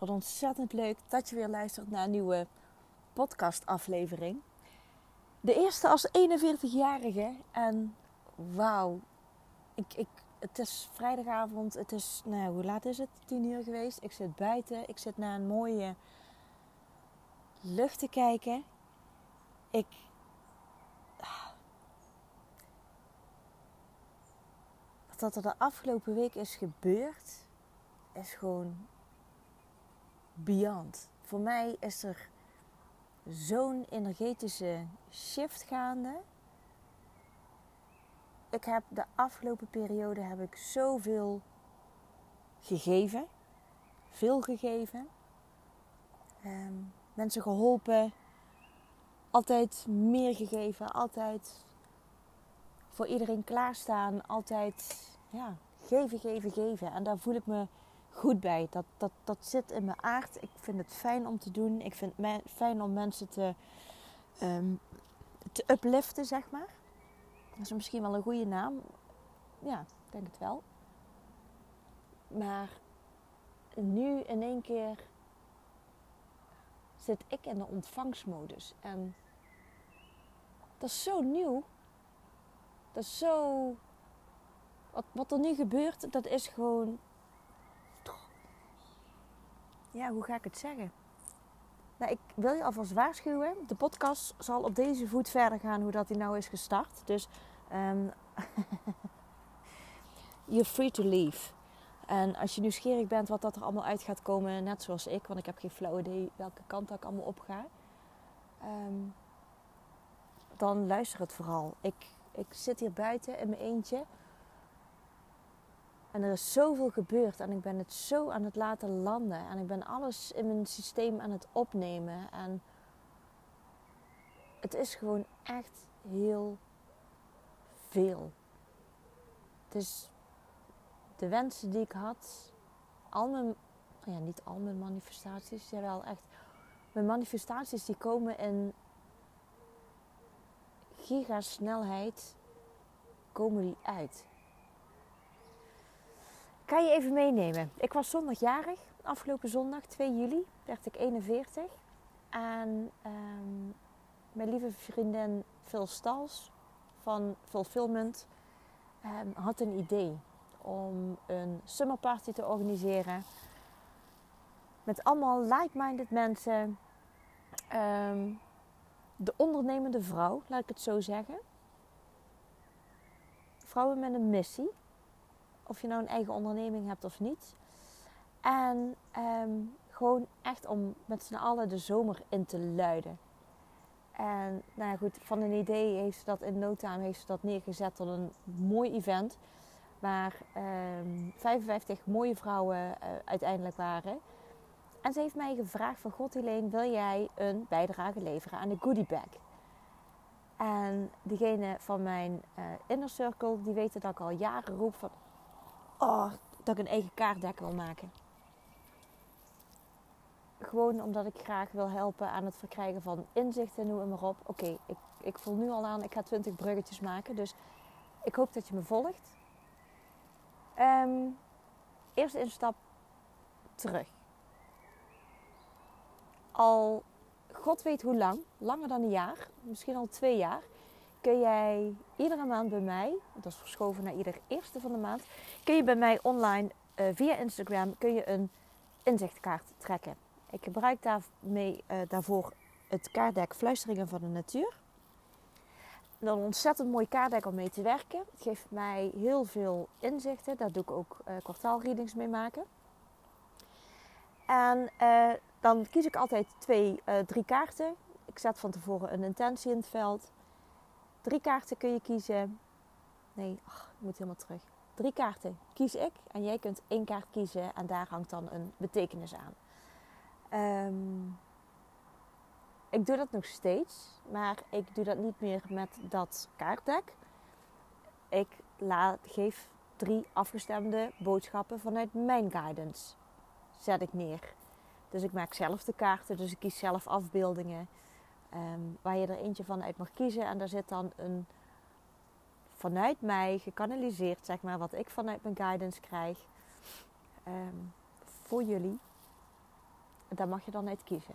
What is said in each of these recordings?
Wat ontzettend leuk dat je weer luistert naar een nieuwe podcastaflevering. De eerste als 41-jarige. En wauw, ik, ik, het is vrijdagavond. Het is, nou, hoe laat is het? 10 uur geweest. Ik zit buiten. Ik zit naar een mooie lucht te kijken. Ik. Wat er de afgelopen week is gebeurd, is gewoon beyond. Voor mij is er zo'n energetische shift gaande. Ik heb de afgelopen periode heb ik zoveel gegeven. Veel gegeven. Ehm, mensen geholpen. Altijd meer gegeven. Altijd voor iedereen klaarstaan. Altijd ja, geven, geven, geven. En daar voel ik me goed bij. Dat, dat, dat zit in mijn aard. Ik vind het fijn om te doen. Ik vind het fijn om mensen te, um, te upliften, zeg maar. Dat is misschien wel een goede naam. Ja, ik denk het wel. Maar nu in één keer zit ik in de ontvangstmodus. En dat is zo nieuw. Dat is zo. Wat, wat er nu gebeurt, dat is gewoon ja, hoe ga ik het zeggen? Nou, ik wil je alvast waarschuwen. De podcast zal op deze voet verder gaan hoe dat hij nou is gestart. Dus um, you're free to leave. En als je nieuwsgierig bent wat dat er allemaal uit gaat komen, net zoals ik, want ik heb geen flauw idee welke kant dat ik allemaal op ga, um, dan luister het vooral. Ik, ik zit hier buiten in mijn eentje en er is zoveel gebeurd en ik ben het zo aan het laten landen. En ik ben alles in mijn systeem aan het opnemen. En het is gewoon echt heel veel. Het is de wensen die ik had, al mijn, ja niet al mijn manifestaties, jawel echt. Mijn manifestaties die komen in gigasnelheid, komen die uit kan je even meenemen. Ik was zondagjarig. Afgelopen zondag, 2 juli, werd ik 41. En ehm, mijn lieve vriendin Phil Stals van Fulfillment um, had een idee om een summerparty te organiseren. Met allemaal like-minded mensen. Ehm, de ondernemende vrouw, laat ik het zo zeggen. Vrouwen met een missie. Of je nou een eigen onderneming hebt of niet. En ehm, gewoon echt om met z'n allen de zomer in te luiden. En nou ja, goed, van een idee heeft ze dat in no time heeft ze dat neergezet tot een mooi event. Waar 55 ehm, mooie vrouwen uh, uiteindelijk waren. En ze heeft mij gevraagd van God Helene, wil jij een bijdrage leveren aan de goodie bag? En diegene van mijn uh, inner circle, die weten dat ik al jaren roep van oh, dat ik een eigen kaartdek wil maken. Gewoon omdat ik graag wil helpen aan het verkrijgen van inzichten en noem maar op. Oké, ik, ik voel nu al aan, ik ga 20 bruggetjes maken. Dus ik hoop dat je me volgt. Um, eerste instap terug. Al, God weet hoe lang, langer dan een jaar, misschien al twee jaar, kun jij iedere maand bij mij, dat is verschoven naar ieder eerste van de maand, kun je bij mij online uh, via Instagram kun je een inzichtkaart trekken. Ik gebruik daarmee, uh, daarvoor het kaartdek Fluisteringen van de Natuur. een ontzettend mooi kaartdek om mee te werken. Het geeft mij heel veel inzichten. Daar doe ik ook uh, kwartaalreadings mee maken. En dan kies ik altijd twee, drie kaarten. Ik zet van tevoren een intentie in het veld. Drie kaarten kun je kiezen. Nee, ach, ik moet helemaal terug. Drie kaarten kies ik en jij kunt één kaart kiezen en daar hangt dan een betekenis aan. Um, ik doe dat nog steeds, maar ik doe dat niet meer met dat kaartdek. Ik laat, geef drie afgestemde boodschappen vanuit mijn guidance. Zet ik neer. Dus ik maak zelf de kaarten, dus ik kies zelf afbeeldingen. Ehm, waar je er eentje van uit mag kiezen. En daar zit dan een vanuit mij gekanaliseerd, zeg maar, wat ik vanuit mijn guidance krijg. Ehm, voor jullie. daar mag je dan uit kiezen.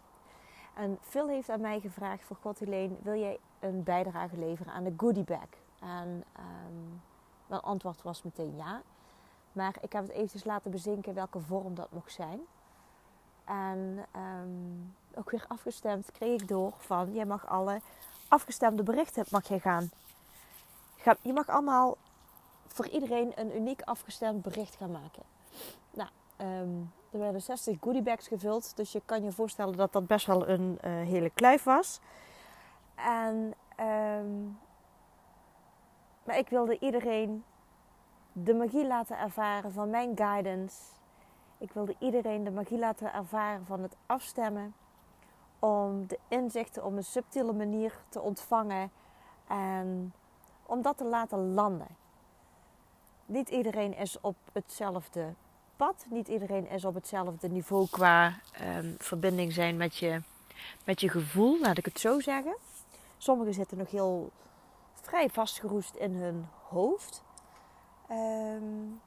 En Phil heeft aan mij gevraagd voor God Helene, wil jij een bijdrage leveren aan de goodie bag? En um, mijn antwoord was meteen ja. Maar ik heb het eventjes laten bezinken welke vorm dat mocht zijn. En um, ook weer afgestemd kreeg ik door van... jij mag alle afgestemde berichten mag je gaan... Je mag allemaal voor iedereen een uniek afgestemd bericht gaan maken. Nou, um, er werden 60 goodiebags gevuld. Dus je kan je voorstellen dat dat best wel een uh, hele kluif was. En... Um, maar ik wilde iedereen de magie laten ervaren van mijn guidance. Ik wilde iedereen de magie laten ervaren van het afstemmen. Om de inzichten op een subtiele manier te ontvangen. En om dat te laten landen. Niet iedereen is op hetzelfde pad. Niet iedereen is op hetzelfde niveau qua um, verbinding zijn met je, met je gevoel, laat ik het zo zeggen. Sommigen zitten nog heel vrij vastgeroest in hun hoofd. Um,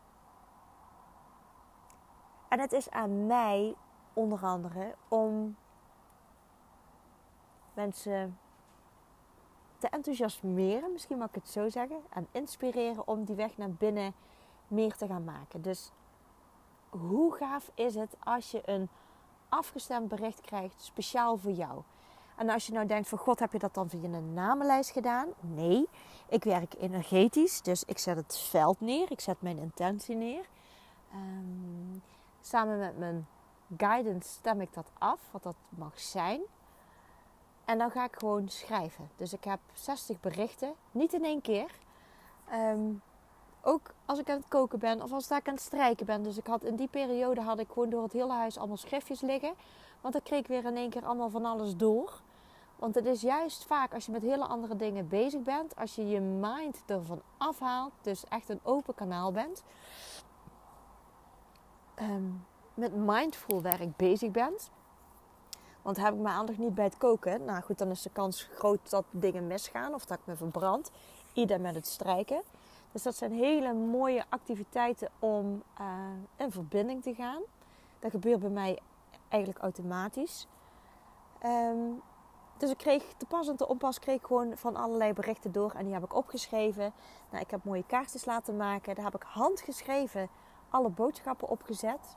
en het is aan mij onder andere om mensen te enthousiasmeren, misschien mag ik het zo zeggen, en inspireren om die weg naar binnen meer te gaan maken. Dus hoe gaaf is het als je een afgestemd bericht krijgt, speciaal voor jou? En als je nou denkt van god, heb je dat dan via een namenlijst gedaan? Nee, ik werk energetisch, dus ik zet het veld neer, ik zet mijn intentie neer. Um, samen met mijn guidance stem ik dat af, wat dat mag zijn. En dan ga ik gewoon schrijven. Dus ik heb 60 berichten, niet in één keer. Um, ook als ik aan het koken ben of als ik aan het strijken ben. Dus ik had in die periode had ik gewoon door het hele huis allemaal schriftjes liggen. Want dan kreeg ik weer in één keer allemaal van alles door. Want het is juist vaak als je met hele andere dingen bezig bent, als je je mind ervan afhaalt, dus echt een open kanaal bent, um, met mindful werk bezig bent. Want heb ik mijn aandacht niet bij het koken, nou goed, dan is de kans groot dat dingen misgaan of dat ik me verbrand. Ieder met het strijken. Dus dat zijn hele mooie activiteiten om uh, in verbinding te gaan. Dat gebeurt bij mij eigenlijk automatisch. Um, dus ik kreeg te pas en te onpas kreeg gewoon van allerlei berichten door. En die heb ik opgeschreven. Nou, ik heb mooie kaartjes laten maken. Daar heb ik handgeschreven alle boodschappen opgezet.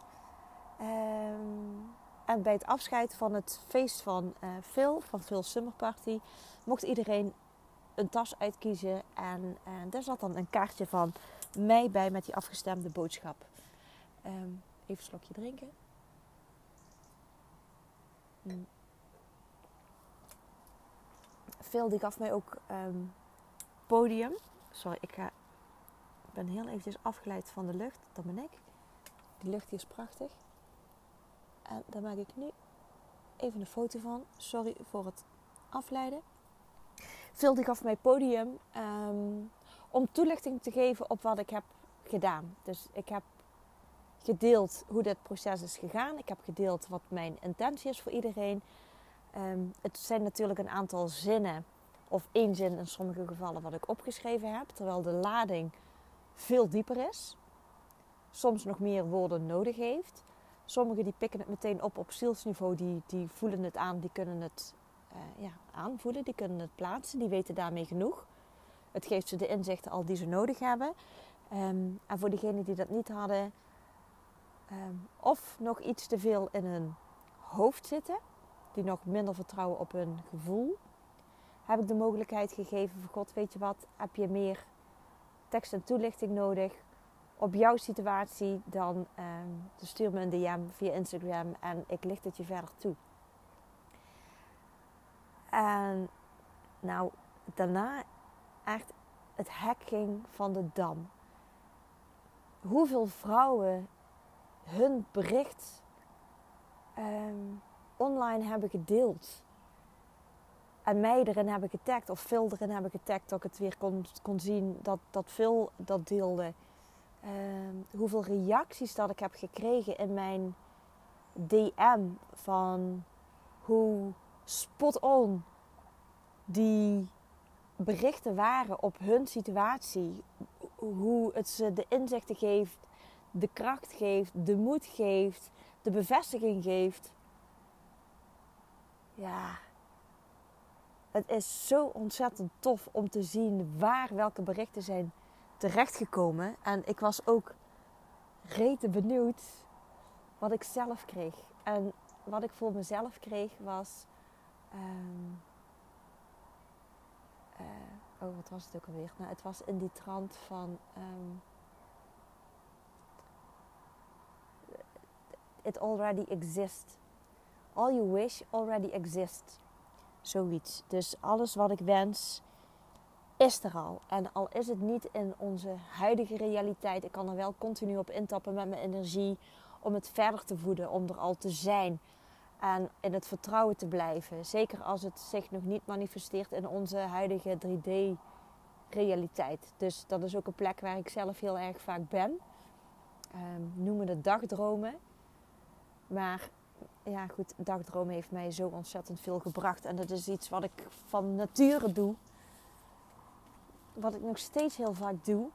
Um, en bij het afscheid van het feest van uh, Phil, van Phil Summer Party, mocht iedereen een tas uitkiezen. En, en daar zat dan een kaartje van mij bij met die afgestemde boodschap. Um, even een slokje drinken. Mm. Phil die gaf mij ook um, podium. Sorry, ik ga, ben heel eventjes afgeleid van de lucht. Dat ben ik. Die lucht hier is prachtig. En daar maak ik nu even een foto van. Sorry voor het afleiden. Phil die gaf mij podium um, om toelichting te geven op wat ik heb gedaan. Dus ik heb gedeeld hoe dit proces is gegaan. Ik heb gedeeld wat mijn intentie is voor iedereen. Um, het zijn natuurlijk een aantal zinnen, of één zin in sommige gevallen, wat ik opgeschreven heb, terwijl de lading veel dieper is. Soms nog meer woorden nodig heeft. Sommigen die pikken het meteen op op zielsniveau, die, die voelen het aan, die kunnen het uh, ja, aanvoelen, die kunnen het plaatsen, die weten daarmee genoeg. Het geeft ze de inzichten al die ze nodig hebben. Um, en voor diegenen die dat niet hadden, um, of nog iets te veel in hun hoofd zitten, die nog minder vertrouwen op hun gevoel, heb ik de mogelijkheid gegeven voor God, weet je wat, heb je meer tekst en toelichting nodig op jouw situatie, dan uh, stuur me een DM via Instagram en ik licht het je verder toe. En nou, daarna echt het hacking van de dam. Hoeveel vrouwen hun bericht um, online hebben gedeeld. En mij erin hebben getagd, of veel erin hebben getagd, dat ik het weer kon, kon zien dat, dat veel dat deelde. Uh, hoeveel reacties dat ik heb gekregen in mijn DM van hoe spot on die berichten waren op hun situatie. Hoe het ze de inzichten geeft, de kracht geeft, de moed geeft, de bevestiging geeft ja, het is zo ontzettend tof om te zien waar welke berichten zijn terechtgekomen. En ik was ook rete benieuwd wat ik zelf kreeg. En wat ik voor mezelf kreeg was. Um, uh, oh, wat was het ook alweer? Nou, het was in die trant van. Um, it already exists. All you wish already exists. Zoiets. Dus alles wat ik wens is er al. En al is het niet in onze huidige realiteit, ik kan er wel continu op intappen met mijn energie om het verder te voeden, om er al te zijn en in het vertrouwen te blijven. Zeker als het zich nog niet manifesteert in onze huidige 3D-realiteit. Dus dat is ook een plek waar ik zelf heel erg vaak ben. Um, noemen het dagdromen. Maar ja, goed, dagdromen heeft mij zo ontzettend veel gebracht. En dat is iets wat ik van nature doe. Wat ik nog steeds heel vaak doe.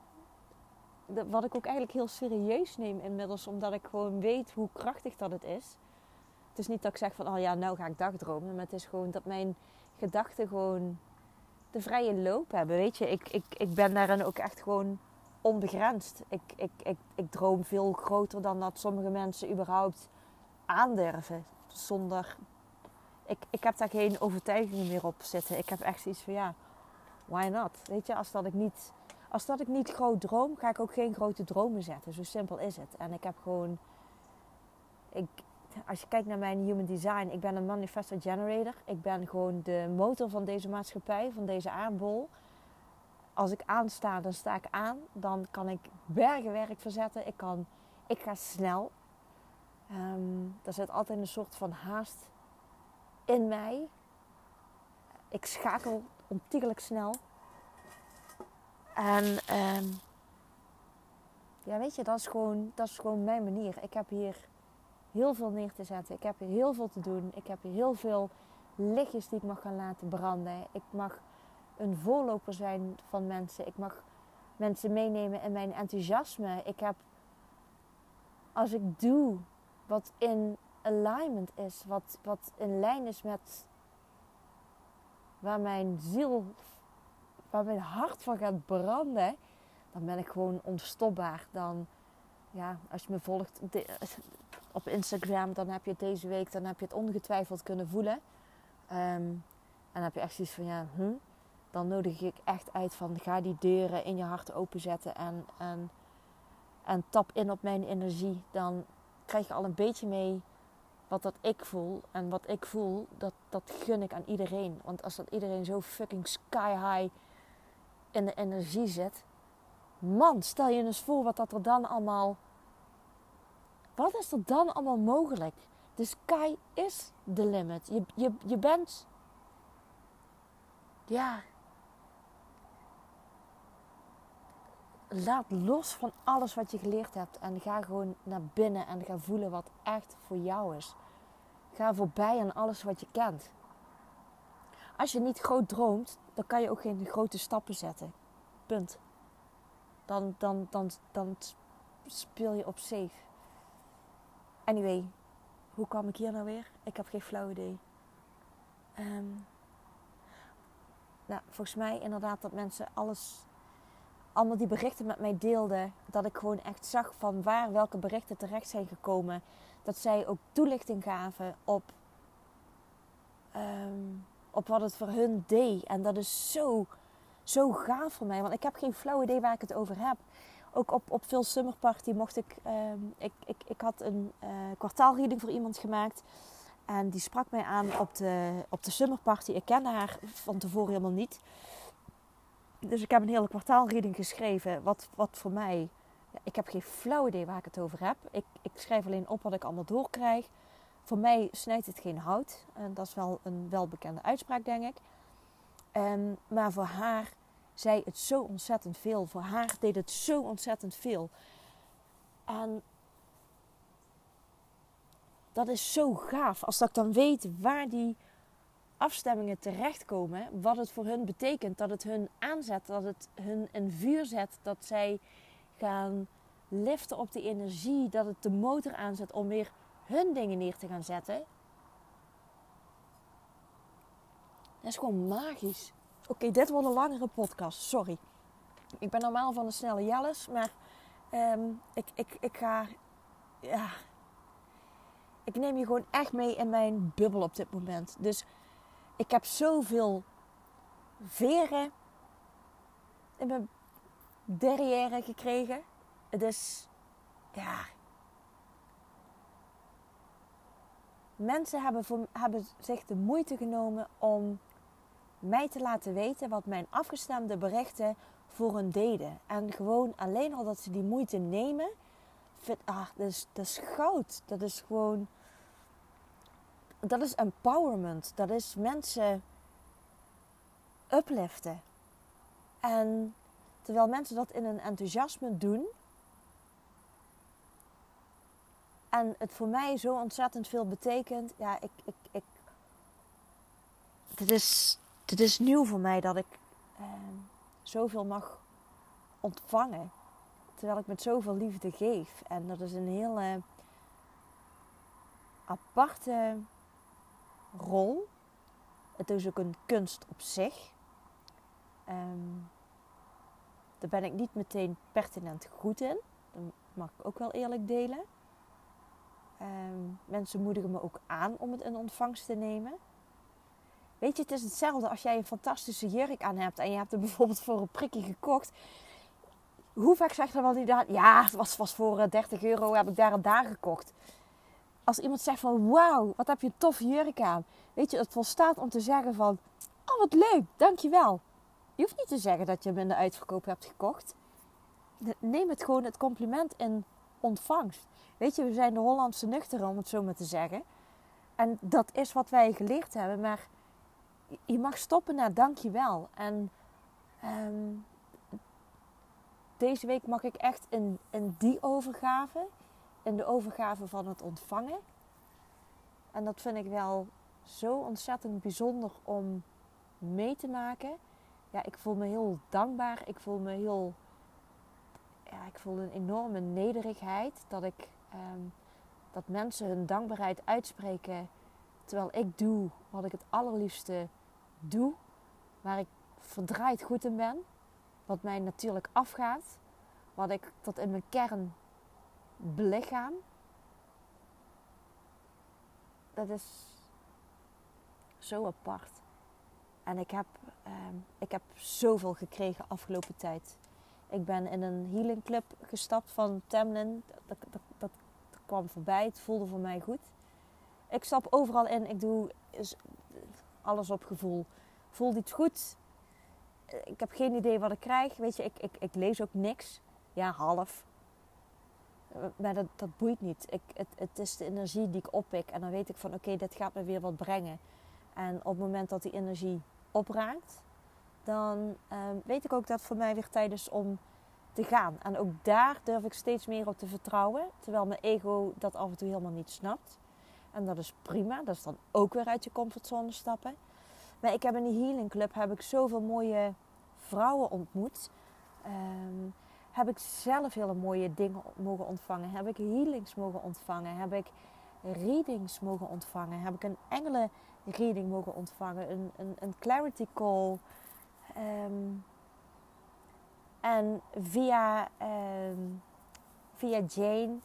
Wat ik ook eigenlijk heel serieus neem inmiddels, omdat ik gewoon weet hoe krachtig dat het is. Het is niet dat ik zeg van, oh ja, nou ga ik dagdromen. Maar het is gewoon dat mijn gedachten gewoon de vrije loop hebben. Weet je, ik, ik, ik ben daarin ook echt gewoon onbegrensd. Ik, ik, ik, ik droom veel groter dan dat sommige mensen überhaupt aandurven. Zonder. Ik, ik heb daar geen overtuigingen meer op zitten. Ik heb echt zoiets van ja, why not? Weet je, als dat ik niet. Als dat ik niet groot droom, ga ik ook geen grote dromen zetten. Zo simpel is het. En ik heb gewoon. Ik, als je kijkt naar mijn human design, ik ben een manifesto generator. Ik ben gewoon de motor van deze maatschappij, van deze aardbol. Als ik aansta, dan sta ik aan. Dan kan ik bergen werk verzetten. Ik, kan, ik ga snel. Um, er zit altijd een soort van haast in mij. Ik schakel ontiegelijk snel. En um, ja, weet je, dat is, gewoon, dat is gewoon mijn manier. Ik heb hier heel veel neer te zetten. Ik heb hier heel veel te doen. Ik heb hier heel veel lichtjes die ik mag gaan laten branden. Ik mag een voorloper zijn van mensen. Ik mag mensen meenemen in mijn enthousiasme. Ik heb, als ik doe wat in alignment is, wat, wat in lijn is met waar mijn ziel, waar mijn hart van gaat branden, dan ben ik gewoon onstopbaar. Dan, ja, als je me volgt op Instagram, dan heb je het deze week, dan heb je het ongetwijfeld kunnen voelen. Um, en dan heb je echt zoiets van, ja, hm? dan nodig ik echt uit van, ga die deuren in je hart openzetten en, en, en tap in op mijn energie. Dan krijg je al een beetje mee wat dat ik voel. En wat ik voel, dat, dat gun ik aan iedereen. Want als dat iedereen zo fucking sky high in de energie zit. Man, stel je eens voor wat dat er dan allemaal... Wat is er dan allemaal mogelijk? De sky is the limit. Je, je, je bent... Ja, laat los van alles wat je geleerd hebt en ga gewoon naar binnen en ga voelen wat echt voor jou is. Ga voorbij aan alles wat je kent. Als je niet groot droomt, dan kan je ook geen grote stappen zetten. Punt. Dan, dan, dan, dan speel je op safe. Anyway, hoe kwam ik hier nou weer? Ik heb geen flauw idee. Um, nou, volgens mij inderdaad dat mensen alles allemaal die berichten met mij deelden. Dat ik gewoon echt zag van waar welke berichten terecht zijn gekomen. Dat zij ook toelichting gaven op, um, op wat het voor hun deed. En dat is zo, zo gaaf voor mij. Want ik heb geen flauw idee waar ik het over heb. Ook op, op veel Summer Party mocht ik, um, ik, ik... Ik had een uh, kwartaalreading voor iemand gemaakt. En die sprak mij aan op de, op de Summer Party. Ik kende haar van tevoren helemaal niet. Dus ik heb een hele kwartaalreading geschreven. Wat, wat voor mij. Ik heb geen flauw idee waar ik het over heb. Ik, ik schrijf alleen op wat ik allemaal doorkrijg. Voor mij snijdt het geen hout. En dat is wel een welbekende uitspraak, denk ik. Um, maar voor haar zei het zo ontzettend veel. Voor haar deed het zo ontzettend veel. En dat is zo gaaf. Als dat ik dan weet waar die afstemmingen terechtkomen, wat het voor hun betekent, dat het hun aanzet, dat het hun een vuur zet, dat zij gaan liften op die energie, dat het de motor aanzet om weer hun dingen neer te gaan zetten. Dat is gewoon magisch. Oké, dit wordt een langere podcast, sorry. Ik ben normaal van de snelle jelles, maar ehm, ik, ik, ik ga. Ja. Ik neem je gewoon echt mee in mijn bubbel op dit moment. Dus ik heb zoveel veren in mijn derrière gekregen. Het is. Ja. Mensen hebben, voor, hebben zich de moeite genomen om mij te laten weten wat mijn afgestemde berichten voor hun deden. En gewoon alleen al dat ze die moeite nemen, vind, ah, dat, is, dat is goud. Dat is gewoon. Dat is empowerment. Dat is mensen upliften. En terwijl mensen dat in een enthousiasme doen. En het voor mij zo ontzettend veel betekent. Ja, ik. ik, ik dit, is, dit is nieuw voor mij dat ik eh, zoveel mag ontvangen. Terwijl ik met zoveel liefde geef. En dat is een hele aparte rol. Het is ook een kunst op zich. Um, daar ben ik niet meteen pertinent goed in. Dat mag ik ook wel eerlijk delen. Um, mensen moedigen me ook aan om het in ontvangst te nemen. Weet je, het is hetzelfde als jij een fantastische jurk aan hebt en je hebt er bijvoorbeeld voor een prikje gekocht. Hoe vaak zegt er wel die daar, ja, het was, was voor 30 eh, euro, heb ik daar en daar gekocht. Als iemand zegt van, wauw, wat heb je een toffe jurk aan. Weet je, het volstaat om te zeggen van, oh wat leuk, dankjewel. Je hoeft niet te zeggen dat je hem in de uitverkoop hebt gekocht. Neem het gewoon het compliment in ontvangst. Weet je, we zijn de Hollandse nuchteren, om het zo maar te zeggen. En dat is wat wij geleerd hebben. Maar je mag stoppen naar dankjewel. En um, deze week mag ik echt in, in die overgave, in de overgave van het ontvangen. En dat vind ik wel zo ontzettend bijzonder om mee te maken. Ja, ik voel me heel dankbaar. Ik voel me heel. Ja, ik voel een enorme nederigheid dat ik. Ehm, dat mensen hun dankbaarheid uitspreken terwijl ik doe wat ik het allerliefste doe, waar ik verdraaid goed in ben, wat mij natuurlijk afgaat, wat ik tot in mijn kern belichaam. Dat is zo apart. En ik heb, uh, ik heb zoveel gekregen afgelopen tijd. Ik ben in een healing club gestapt van Tamlin. Dat, dat, dat, dat kwam voorbij. Het voelde voor mij goed. Ik stap overal in. Ik doe alles op gevoel. Voelt iets goed. Ik heb geen idee wat ik krijg. Weet je, ik, ik, ik lees ook niks. Ja, half. Maar dat, dat boeit niet. Ik, het, het is de energie die ik oppik. En dan weet ik van oké, dit gaat me weer wat brengen. En op het moment dat die energie opraakt, dan ehm, weet ik ook dat voor mij weer tijd is om te gaan. En ook daar durf ik steeds meer op te vertrouwen. Terwijl mijn ego dat af en toe helemaal niet snapt. En dat is prima. Dat is dan ook weer uit je comfortzone stappen. Maar ik heb in die healing club heb ik zoveel mooie vrouwen ontmoet. Um, heb ik zelf hele mooie dingen mogen ontvangen. Heb ik healings mogen ontvangen. Heb ik readings mogen ontvangen. Heb ik een engelen reading mogen ontvangen. Een, een, een clarity call. Um, en via, um, via Jane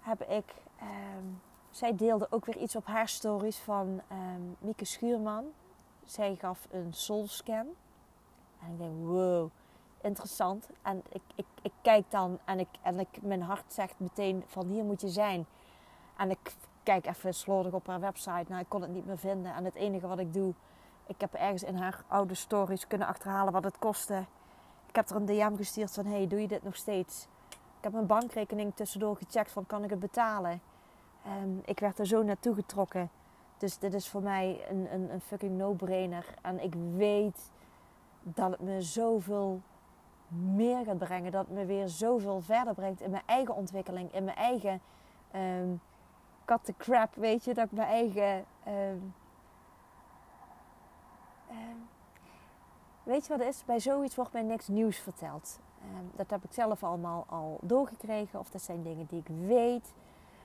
heb ik zij deelde ook weer iets op haar stories van Mieke Schuurman. Zij gaf een soulscan. En ik denk, wow, interessant. En ik, ik, ik kijk dan en, ik, en ik, mijn hart zegt meteen van hier moet je zijn. En ik kijk even slordig op haar website. Nou, ik kon het niet meer vinden. En het enige wat ik doe, ik heb ergens in haar oude stories kunnen achterhalen wat het kostte. Ik heb er een DM gestuurd van, hey, doe je dit nog steeds? Ik heb mijn bankrekening tussendoor gecheckt van, kan ik het betalen? Um, ik werd er zo naartoe getrokken. Dus dit is voor mij een, een, een fucking no-brainer. En ik weet dat het me zoveel meer gaat brengen. Dat me weer zoveel verder brengt in mijn eigen ontwikkeling. In mijn eigen um, cut the crap, weet je. Dat ik mijn eigen... Um, weet je wat het is? Bij zoiets wordt mij niks nieuws verteld. dat heb ik zelf allemaal al doorgekregen. Of dat zijn dingen die ik weet.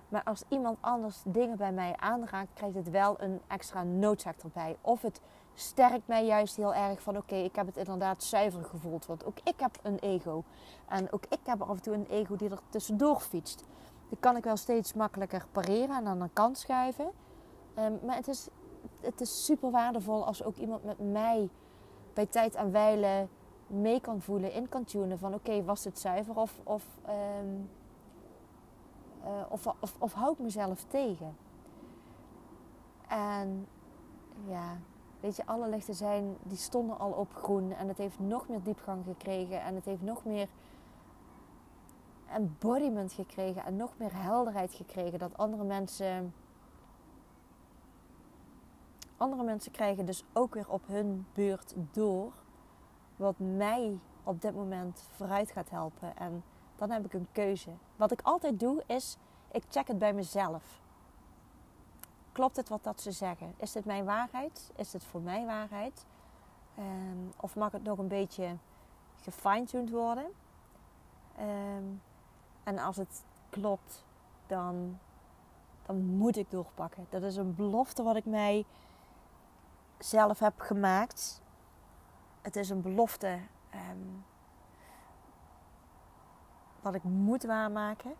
Maar als iemand anders dingen bij mij aanraakt, krijgt het wel een extra noodzaak erbij. Of het sterkt mij juist heel erg van oké, ik heb het inderdaad zuiver gevoeld. Want ook ik heb een ego. En ook ik heb af en toe een ego die er tussendoor fietst. Die kan ik wel steeds makkelijker pareren en aan de kant schuiven. Ehm, maar het is, het is super waardevol als ook iemand met mij bij tijd en wijle mee kan voelen, in kan tunen van oké, was het zuiver of, of, ehm, eh, of, of, of hou ik mezelf tegen? En ja, weet je, alle lichten zijn, die stonden al op groen en het heeft nog meer diepgang gekregen en het heeft nog meer embodiment gekregen en nog meer helderheid gekregen dat andere mensen andere mensen krijgen dus ook weer op hun beurt door wat mij op dit moment vooruit gaat helpen. En dan heb ik een keuze. Wat ik altijd doe is, ik check het bij mezelf. Klopt het wat dat ze zeggen? Is dit mijn waarheid? Is dit voor mij waarheid? Um, of mag het nog een beetje gefine-tuned worden? Um, en als het klopt, dan, dan moet ik doorpakken. Dat is een belofte wat ik mij zelf heb gemaakt. Het is een belofte um, wat ik moet waarmaken.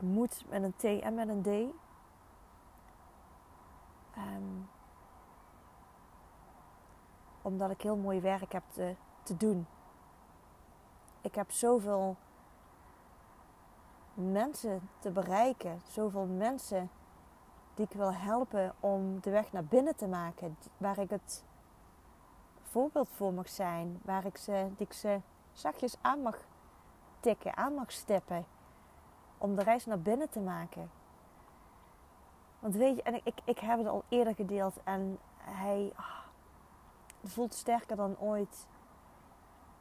Moet met een T en met een D. Um, omdat ik heel mooi werk heb te, te doen. Ik heb zoveel mensen te bereiken, zoveel mensen die ik wil helpen om de weg naar binnen te maken. Waar ik het voorbeeld voor mag zijn. Waar ik ze, die ik ze zachtjes aan mag tikken, aan mag steppen. Om de reis naar binnen te maken. Want weet je, en ik, ik, heb het al eerder gedeeld en hij ah, voelt sterker dan ooit.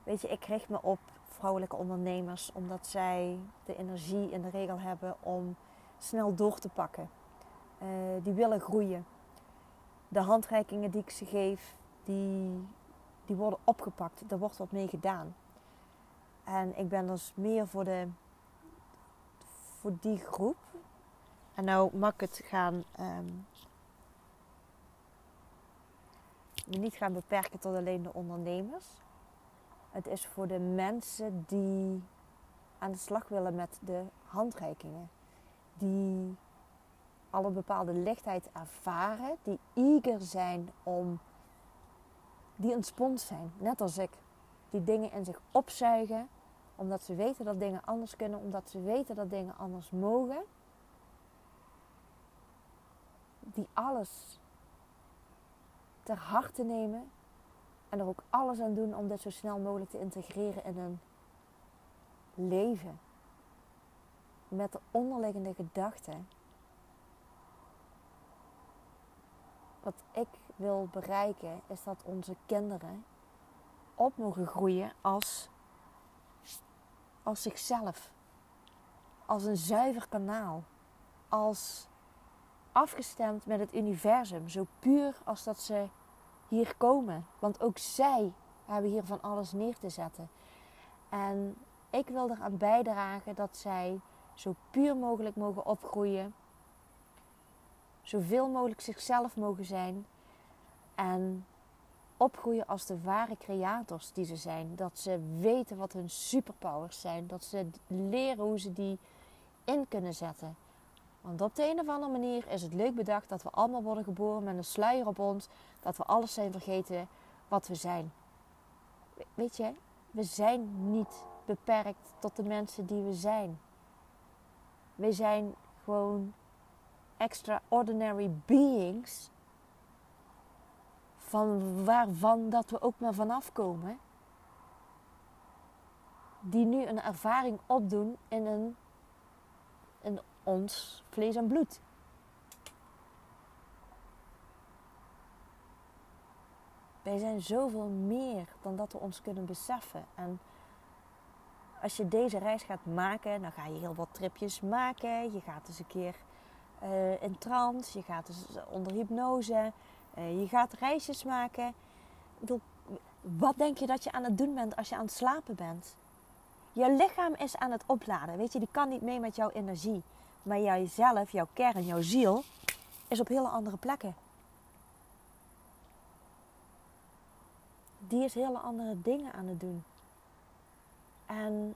Weet je, ik richt me op vrouwelijke ondernemers omdat zij de energie in de regel hebben om snel door te pakken. Uh, die willen groeien. De handreikingen die ik ze geef, die, die worden opgepakt. Er wordt wat mee gedaan. En ik ben dus meer voor, de, voor die groep. En nou mag ik het gaan, um, niet gaan beperken tot alleen de ondernemers. Het is voor de mensen die aan de slag willen met de handreikingen. Die al een bepaalde lichtheid ervaren, die eager zijn om, die een spons zijn, net als ik, die dingen in zich opzuigen, omdat ze weten dat dingen anders kunnen, omdat ze weten dat dingen anders mogen, die alles ter harte nemen en er ook alles aan doen om dit zo snel mogelijk te integreren in hun leven. Met de onderliggende gedachten wat ik wil bereiken, is dat onze kinderen op mogen groeien als, als zichzelf. Als een zuiver kanaal. Als afgestemd met het universum. Zo puur als dat ze hier komen. Want ook zij hebben hier van alles neer te zetten. En ik wil eraan bijdragen dat zij zo puur mogelijk mogen opgroeien zoveel mogelijk zichzelf mogen zijn en opgroeien als de ware creators die ze zijn. Dat ze weten wat hun superpowers zijn, dat ze leren hoe ze die in kunnen zetten. Want op de een of andere manier is het leuk bedacht dat we allemaal worden geboren met een sluier op ons, dat we alles zijn vergeten wat we zijn. Weet je, we zijn niet beperkt tot de mensen die we zijn. We zijn gewoon extraordinary beings, van waarvan dat we ook maar vanaf komen, die nu een ervaring opdoen in, een, in ons vlees en bloed. Wij zijn zoveel meer dan dat we ons kunnen beseffen. En als je deze reis gaat maken, dan ga je heel wat tripjes maken. Je gaat eens een keer uh, in trance, je gaat dus onder hypnose, uh, je gaat reisjes maken. Wat denk je dat je aan het doen bent als je aan het slapen bent? Je lichaam is aan het opladen. Weet je, die kan niet mee met jouw energie. Maar jijzelf, jouw kern, jouw ziel, is op hele andere plekken. Die is hele andere dingen aan het doen. En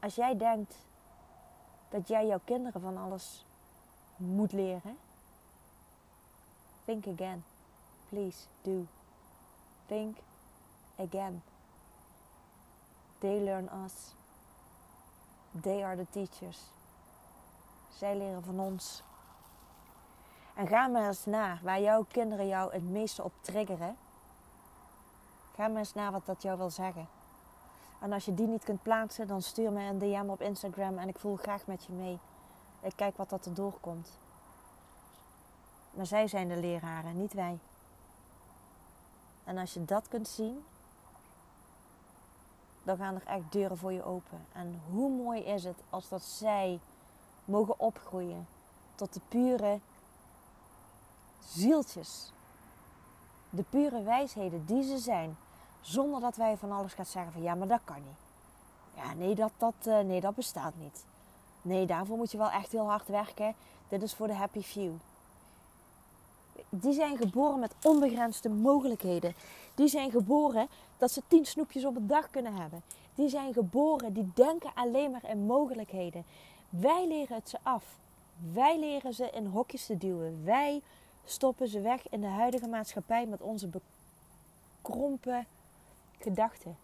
als jij denkt dat jij jouw kinderen van alles moet leren, think again. Please do. Think again. They learn us. They are the teachers. Zij leren van ons. En ga maar eens na waar jouw kinderen jou het meeste op triggeren. Ga maar eens na wat dat jou wil zeggen. En als je die niet kunt plaatsen, dan stuur me een DM op Instagram en ik voel graag met je mee. Ik kijk wat dat er doorkomt. Maar zij zijn de leraren, niet wij. En als je dat kunt zien, dan gaan er echt deuren voor je open. En hoe mooi is het als dat zij mogen opgroeien tot de pure zieltjes. De pure wijsheden die ze zijn. Zonder dat wij van alles gaan zeggen van ja, maar dat kan niet. Ja, nee, dat, dat, uh, nee, dat bestaat niet. Nee, daarvoor moet je wel echt heel hard werken. Dit is voor de happy few. Die zijn geboren met onbegrensde mogelijkheden. Die zijn geboren dat ze tien snoepjes op een dag kunnen hebben. Die zijn geboren, die denken alleen maar in mogelijkheden. Wij leren het ze af. Wij leren ze in hokjes te duwen. Wij stoppen ze weg in de huidige maatschappij met onze bekrompen gedachten.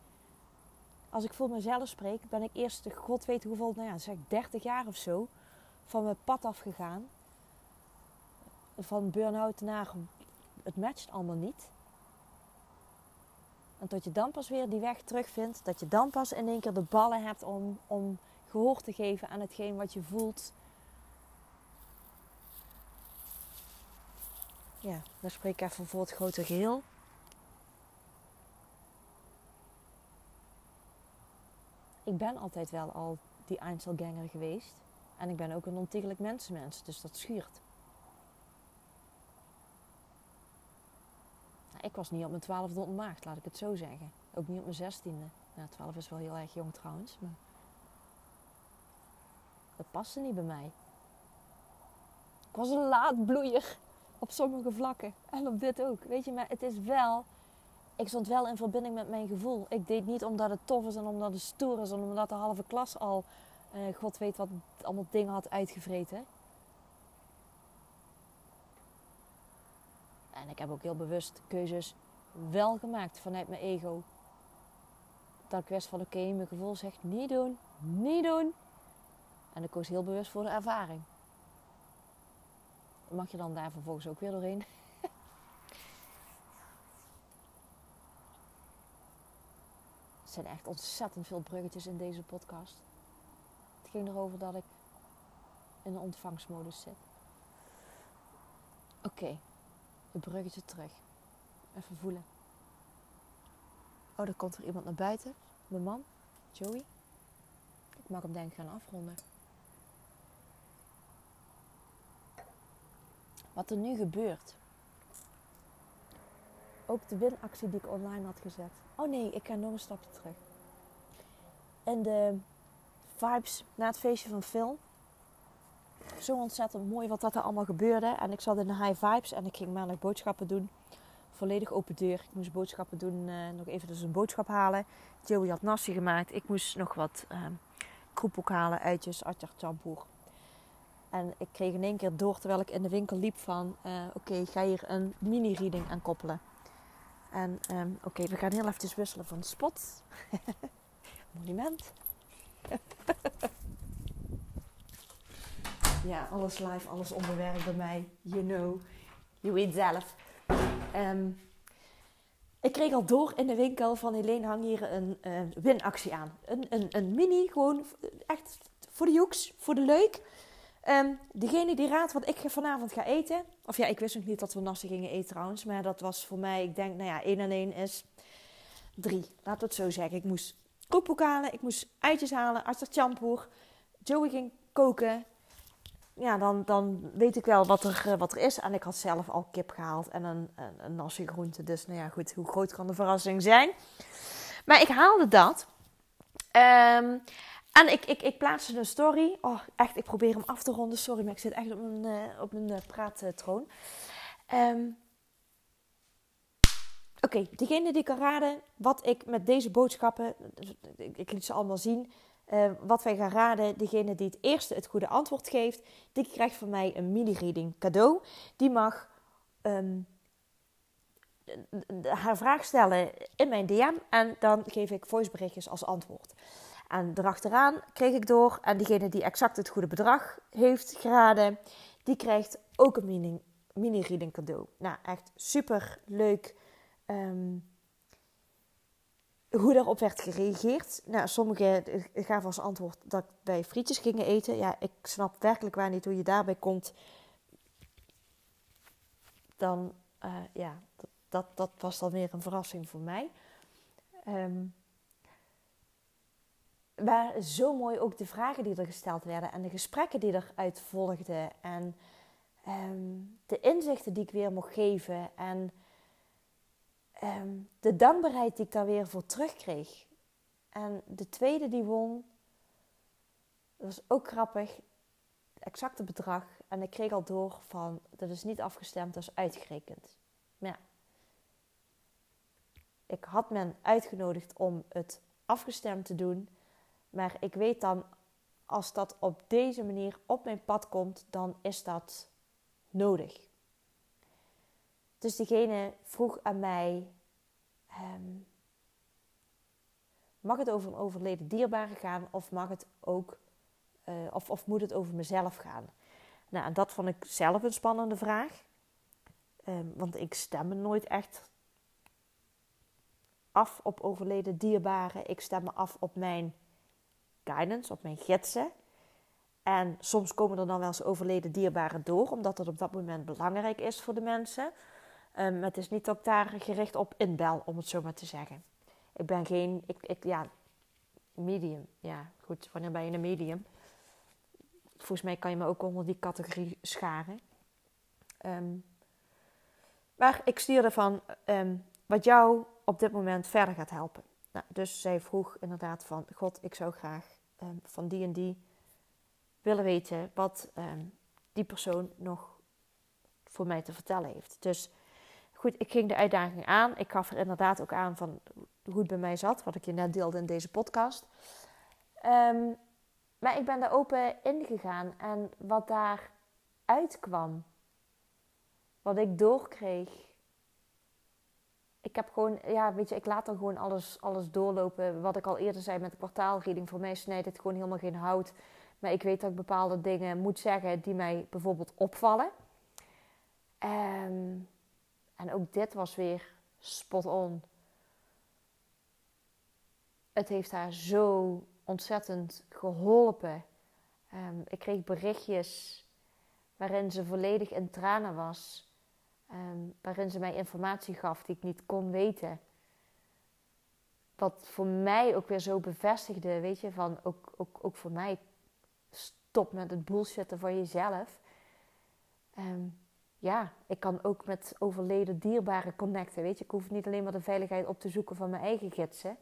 Als ik voor mezelf spreek, ben ik eerst, god weet hoeveel, nou ja, zeg 30 jaar of zo, van mijn pad afgegaan. Van burn-out naar het matcht allemaal niet. En tot je dan pas weer die weg terugvindt, dat je dan pas in één keer de ballen hebt om, om gehoor te geven aan hetgeen wat je voelt. Ja, dan spreek ik even voor het grote geheel. Ik ben altijd wel al die Einzelganger geweest. En ik ben ook een ontiegelijk mensenmens, dus dat schuurt. Ik was niet op mijn twaalfde ontmaagd, laat ik het zo zeggen. Ook niet op mijn zestiende. Nou, twaalf is wel heel erg jong trouwens, maar... Dat paste niet bij mij. Ik was een laadbloeier op sommige vlakken. En op dit ook. Weet je, maar het is wel... Ik stond wel in verbinding met mijn gevoel. Ik deed niet omdat het tof is en omdat het stoer is... en omdat de halve klas al... Uh, God weet wat allemaal dingen had uitgevreten. En ik heb ook heel bewust keuzes wel gemaakt vanuit mijn ego. Dat ik wist van oké, mijn gevoel zegt niet doen, niet doen. En ik koos heel bewust voor de ervaring. Mag je dan daar vervolgens ook weer doorheen? er zijn echt ontzettend veel bruggetjes in deze podcast. Het ging erover dat ik in de ontvangstmodus zit. Oké, het bruggetje terug. Even voelen. Oh, er komt er iemand naar buiten. Mijn man, Joey. Ik mag hem denk ik gaan afronden. Wat er nu gebeurt. Ook de winactie die ik online had gezet. Oh nee, ik ga nog een stapje terug. En de vibes na het feestje van Phil. Zo ontzettend mooi wat dat er allemaal gebeurde. En ik zat in de high vibes en ik ging maandag boodschappen doen. Volledig open deur. Ik moest boodschappen doen. Uh, nog even dus een boodschap halen. Joey had nasi gemaakt. Ik moest nog wat uh, halen. Uitjes, atjar, champoer. En ik kreeg in één keer door terwijl ik in de winkel liep van... Uh, oké, okay, ga hier een mini-reading aan koppelen. En um, oké, we gaan heel even wisselen van spot. Monument. ja, alles live, alles onderwerp bij mij. You know, you weet zelf. Um, ik kreeg al door in de winkel van Helene hang hier een uh, winactie aan. Een, een, een mini, gewoon echt voor de joeks, voor de leuk. Um, degene die raadt wat ik vanavond ga eten. Of ja, ik wist nog niet dat we nasi gingen eten trouwens. Maar dat was voor mij, ik denk, nou ja, 1 en 1 is 3. Laten we het zo zeggen. Ik moest kookboek halen, ik moest eitjes halen, Arthur champoer. Joey ging koken. Ja, dan, dan weet ik wel wat er, wat er is. En ik had zelf al kip gehaald en een, een, een nasi groente. Dus nou ja, goed, hoe groot kan de verrassing zijn? Maar ik haalde dat. Ehm, en ik, ik, ik plaatste een story. Oh, echt, ik probeer hem af te ronden. Sorry, maar ik zit echt op een, uh, op een uh, praattroon. Um, Oké, degene die kan raden wat ik met deze boodschappen, ik, ik liet ze allemaal zien, uh, wat wij gaan raden. Degene die het eerste het goede antwoord geeft, die krijgt van mij een mini-reading cadeau. Die mag um, haar vraag stellen in mijn DM en dan geef ik voiceberichtjes als antwoord. En erachteraan kreeg ik door, en degene die exact het goede bedrag heeft geraden, die krijgt ook een mini-reading cadeau. Nou, echt super leuk um, hoe daarop werd gereageerd. Nou, sommigen gaven als antwoord dat wij frietjes gingen eten. Ja, ik snap werkelijk waar niet hoe je daarbij komt. Dan, uh, ja, dat, dat, was dan weer een verrassing voor mij. Um, maar zo mooi ook de vragen die er gesteld werden en de gesprekken die eruit volgden. En um, de inzichten die ik weer mocht geven. En um, de dankbaarheid die ik daar weer voor terugkreeg. En de tweede die won, dat was ook grappig, exacte bedrag. En ik kreeg al door van, dat is niet afgestemd, dat is uitgerekend. Maar ja, ik had men uitgenodigd om het afgestemd te doen. Maar ik weet dan, als dat op deze manier op mijn pad komt, dan is dat nodig. Dus diegene vroeg aan mij: ehm, Mag het over een overleden dierbare gaan of mag het ook, uh, of, of moet het over mezelf gaan? Nou, en dat vond ik zelf een spannende vraag. Um, want ik stem me nooit echt af op overleden dierbaren. Ik stem me af op mijn guidance, op mijn gidsen. En soms komen er dan wel eens overleden dierbaren door, omdat het op dat moment belangrijk is voor de mensen. Um, het is niet dat ik daar gericht op inbel, om het zo maar te zeggen. Ik ben geen, ik, ik, ja, medium. Ja, goed, wanneer ben je een medium? Volgens mij kan je me ook onder die categorie scharen. Um, maar ik stuurde van um, wat jou op dit moment verder gaat helpen. Nou, dus zij vroeg inderdaad van, God, ik zou graag van die en die willen weten wat die persoon nog voor mij te vertellen heeft. Dus goed, ik ging de uitdaging aan. Ik gaf er inderdaad ook aan van hoe het bij mij zat, wat ik je net deelde in deze podcast. Um, maar ik ben daar open in gegaan en wat daar uitkwam, wat ik doorkreeg. Ik heb gewoon, ja, weet je, ik laat dan gewoon alles, alles doorlopen. Wat ik al eerder zei met de kwartaalreading, voor mij snijdt het gewoon helemaal geen hout. Maar ik weet dat ik bepaalde dingen moet zeggen die mij bijvoorbeeld opvallen. Um, en ook dit was weer spot on. Het heeft haar zo ontzettend geholpen. Um, ik kreeg berichtjes waarin ze volledig in tranen was. Um, waarin ze mij informatie gaf die ik niet kon weten. Wat voor mij ook weer zo bevestigde, weet je, van ook, ook, ook voor mij, stop met het bullshitten van jezelf. Um, ja, ik kan ook met overleden dierbaren connecten. Weet je, ik hoef niet alleen maar de veiligheid op te zoeken van mijn eigen gidsen.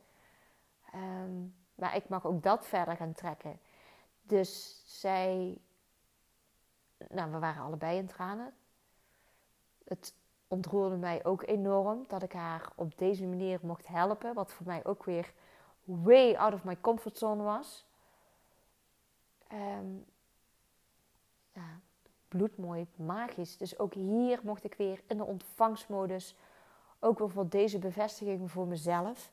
Um, maar ik mag ook dat verder gaan trekken. Dus zij, nou, we waren allebei in tranen. Het ontroerde mij ook enorm dat ik haar op deze manier mocht helpen. Wat voor mij ook weer way out of my comfort zone was. Um, ja, bloedmooi, magisch. Dus ook hier mocht ik weer in de ontvangstmodus. Ook weer voor deze bevestiging voor mezelf.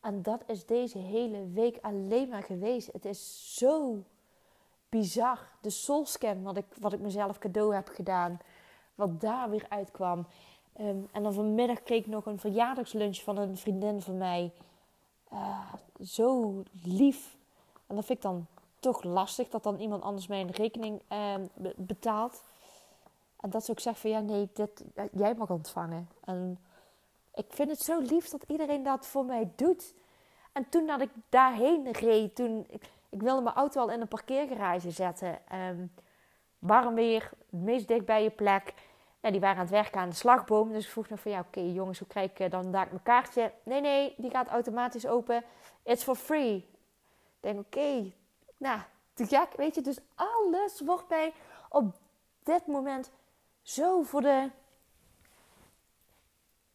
En dat is deze hele week alleen maar geweest. Het is zo bizar. De soulscan wat ik, wat ik mezelf cadeau heb gedaan. Wat daar weer uitkwam. Ehm, en dan vanmiddag kreeg ik nog een verjaardagslunch van een vriendin van mij. Uh, zo lief. En dat vind ik dan toch lastig dat dan iemand anders mij een rekening uh, betaalt. En dat ze ook zegt van ja, nee, dit, jij mag ontvangen. En ik vind het zo lief dat iedereen dat voor mij doet. En toen dat ik daarheen reed, toen ik, ik wilde mijn auto al in een parkeergarage zetten. Um, warm weer, het meest dicht bij je plek. Ja, die waren aan het werken aan de slagboom. Dus ik vroeg nog van, ja, oké jongens, hoe krijg ik dan daar mijn kaartje? Nee, nee, die gaat automatisch open. It's for free. Ik denk, oké, nou, te gek, weet je. Dus alles wordt mij op dit moment zo voor de,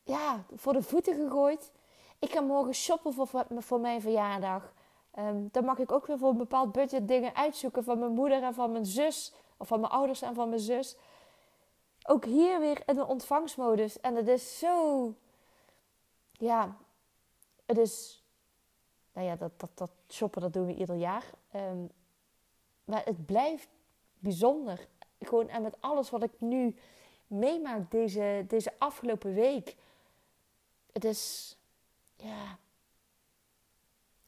ja, voor de voeten gegooid. Ik ga morgen shoppen voor, voor mijn verjaardag. Um, dan mag ik ook weer voor een bepaald budget dingen uitzoeken van mijn moeder en van mijn zus. Of van mijn ouders en van mijn zus. Ook hier weer in de ontvangstmodus. En het is zo. Ja, het is. Nou ja, dat, dat, dat shoppen dat doen we ieder jaar. Um, maar het blijft bijzonder. Gewoon en met alles wat ik nu meemaak deze, deze afgelopen week. Het is. Ja,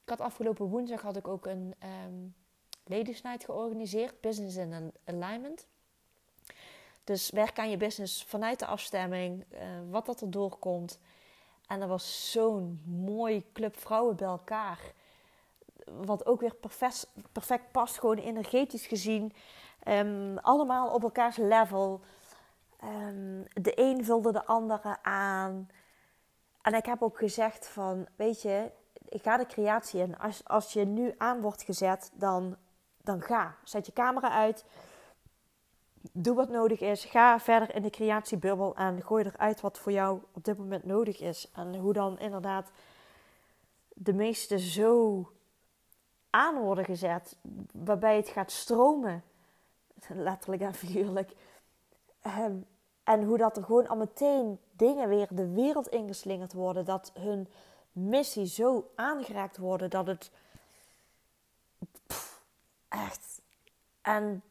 ik had afgelopen woensdag had ik ook een um, ladies night georganiseerd, Business in Alignment. Dus werk aan je business vanuit de afstemming, uh, wat dat er doorkomt. En er was zo'n mooi club vrouwen bij elkaar. Wat ook weer perfect, perfect past, gewoon energetisch gezien. Um, allemaal op elkaars level. Um, de een vulde de andere aan. En ik heb ook gezegd van, weet je, ik ga de creatie in. Als, als je nu aan wordt gezet, dan, dan ga. Zet je camera uit. Doe wat nodig is. Ga verder in de creatiebubbel en gooi eruit wat voor jou op dit moment nodig is. En hoe dan inderdaad de meeste zo aan worden gezet, waarbij het gaat stromen. Letterlijk en figuurlijk. Um, en hoe dat er gewoon al meteen dingen weer de wereld ingeslingerd worden. Dat hun missie zo aangeraakt worden dat het. echt. En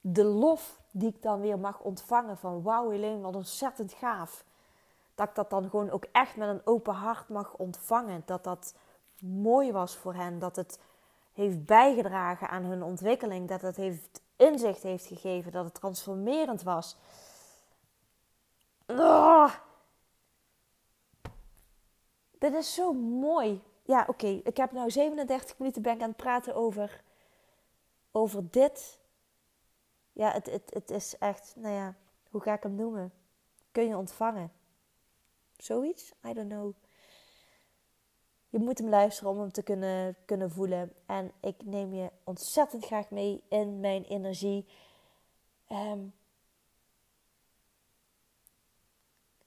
de lof die ik dan weer mag ontvangen van wauw Helene, wat ontzettend gaaf. Dat ik dat dan gewoon ook echt met een open hart mag ontvangen. Dat dat mooi was voor hen. Dat het heeft bijgedragen aan hun ontwikkeling. Dat het heeft inzicht heeft gegeven. Dat het transformerend was. Oh, dit is zo mooi. Ja, oké. Ik heb nu 37 minuten ben ik aan het praten over, over dit. Ja, het, het, het is echt, nou ja, hoe ga ik hem noemen? Kun je ontvangen? Zoiets? I don't know. Je moet hem luisteren om hem te kunnen, kunnen voelen. En ik neem je ontzettend graag mee in mijn energie. Um,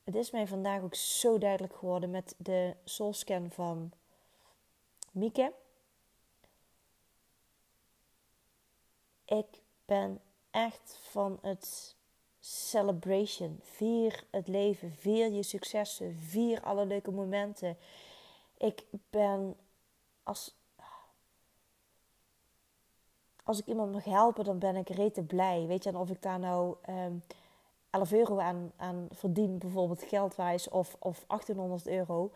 het is mij vandaag ook zo duidelijk geworden met de soulscan van Mieke. Ik ben echt van het celebration. Vier het leven, vier je successen, vier alle leuke momenten. Ik ben als als ik iemand mag helpen, dan ben ik rete blij. Weet je, en of ik daar nou um, 11 euro aan, aan verdien, bijvoorbeeld geldwijs, of, of 1800 euro,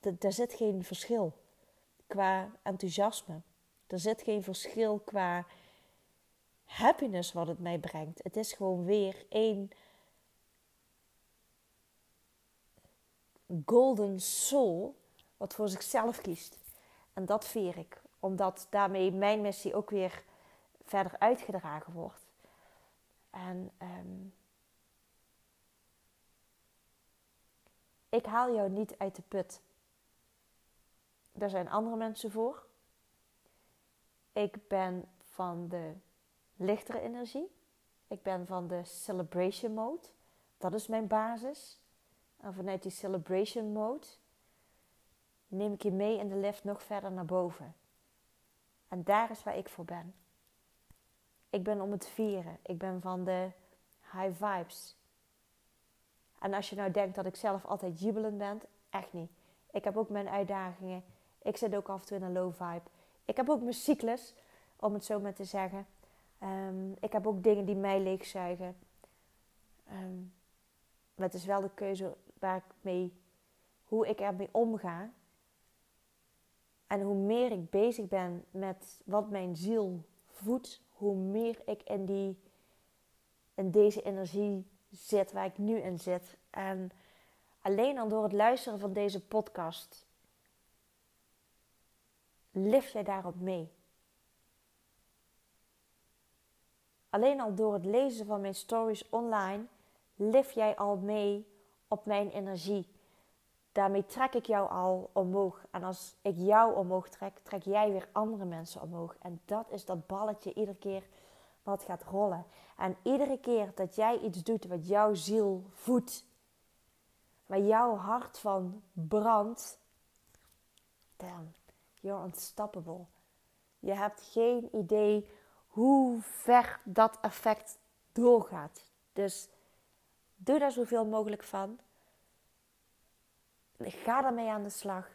daar zit geen verschil qua enthousiasme. Er zit geen verschil qua happiness wat het mij brengt. Het is gewoon weer één golden soul wat voor zichzelf kiest. En dat veer ik, omdat daarmee mijn missie ook weer verder uitgedragen wordt. En um, ik haal jou niet uit de put. Daar zijn andere mensen voor. Ik ben van de lichtere energie. Ik ben van de celebration mode. Dat is mijn basis. En vanuit die celebration mode neem ik je mee in de lift nog verder naar boven. En daar is waar ik voor ben. Ik ben om het vieren. Ik ben van de high vibes. En als je nou denkt dat ik zelf altijd jubelend ben, echt niet. Ik heb ook mijn uitdagingen. Ik zit ook af en toe in een low vibe. Ik heb ook mijn cyclus, om het zo maar te zeggen. Um, ik heb ook dingen die mij leegzuigen. Um, maar het is wel de keuze waar ik mee, hoe ik ermee omga. En hoe meer ik bezig ben met wat mijn ziel voedt, hoe meer ik in, die, in deze energie zit waar ik nu in zit. En alleen al door het luisteren van deze podcast lift jij daarop mee. alleen al door het lezen van mijn stories online, lift jij al mee op mijn energie. Daarmee trek ik jou al omhoog. En als ik jou omhoog trek, trek jij weer andere mensen omhoog. En dat is dat balletje iedere keer wat gaat rollen. En iedere keer dat jij iets doet wat jouw ziel voedt, waar jouw hart van brandt, damn, you're unstoppable. Je hebt geen idee hoe ver dat effect doorgaat. Dus doe daar zoveel mogelijk van. Ga daarmee aan de slag.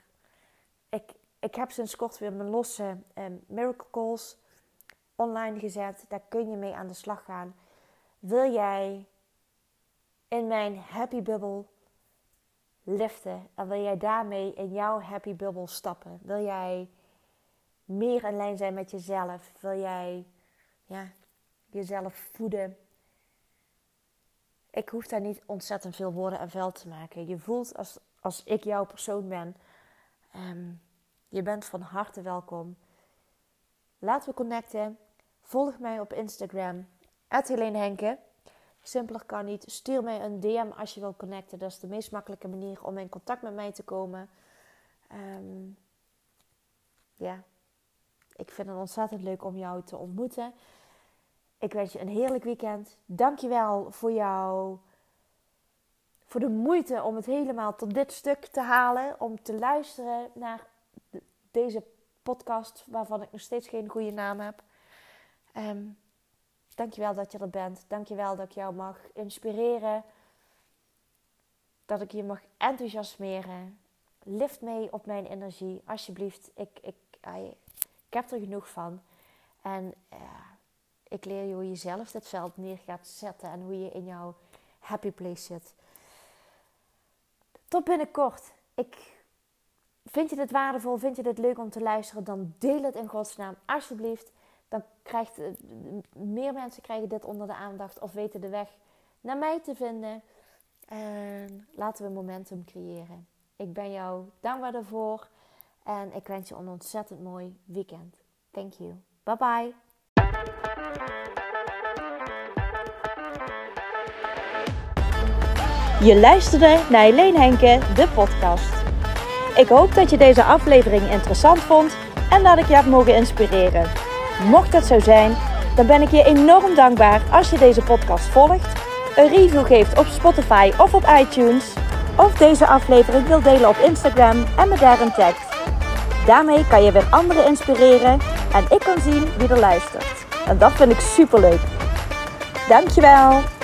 Ik, ik heb sinds kort weer mijn losse eh, Miracle Calls online gezet. Daar kun je mee aan de slag gaan. Wil jij in mijn happy bubble liften en wil jij daarmee in jouw happy bubble stappen? Wil jij meer in lijn zijn met jezelf? Wil jij ja, jezelf voeden? Ik hoef daar niet ontzettend veel woorden en vuil te maken. Je voelt als, als ik jouw persoon ben. Ehm, je bent van harte welkom. Laten we connecten. Volg mij op Instagram. Helene Henke. Simpeler kan niet. Stuur mij een DM als je wilt connecten. Dat is de meest makkelijke manier om in contact met mij te komen. Ehm, ja, ik vind het ontzettend leuk om jou te ontmoeten. Ik wens je een heerlijk weekend. Dankjewel voor jou. Voor de moeite om het helemaal tot dit stuk te halen. Om te luisteren naar deze podcast, waarvan ik nog steeds geen goede naam heb. Um, dankjewel dat je er bent. Dankjewel dat ik jou mag inspireren. Dat ik je mag enthousiasmeren. Lift mee op mijn energie, alsjeblieft. Ik, ik, ik heb er genoeg van. En uh, ik leer je hoe je zelf dit veld neer gaat zetten en hoe je in jouw happy place zit. Tot binnenkort. Ik vind je dit waardevol, vind je dit leuk om te luisteren, dan deel het in godsnaam alsjeblieft. Dan krijgt eh, meer mensen krijgen dit onder de aandacht of weten de weg naar mij te vinden. En laten we momentum creëren. Ik ben jou dankbaar daarvoor en ik wens je een ontzettend mooi weekend. Thank you. Bye bye. Je luisterde naar Helene Henke, de podcast. Ik hoop dat je deze aflevering interessant vond en dat ik je heb mogen inspireren. Mocht dat zo zijn, dan ben ik je enorm dankbaar als je deze podcast volgt, een review geeft op Spotify of op iTunes, of deze aflevering wil delen op Instagram en me daarin tagt. Daarmee kan je weer anderen inspireren en ik kan zien wie er luistert. En dat vind ik super leuk. Dankjewel!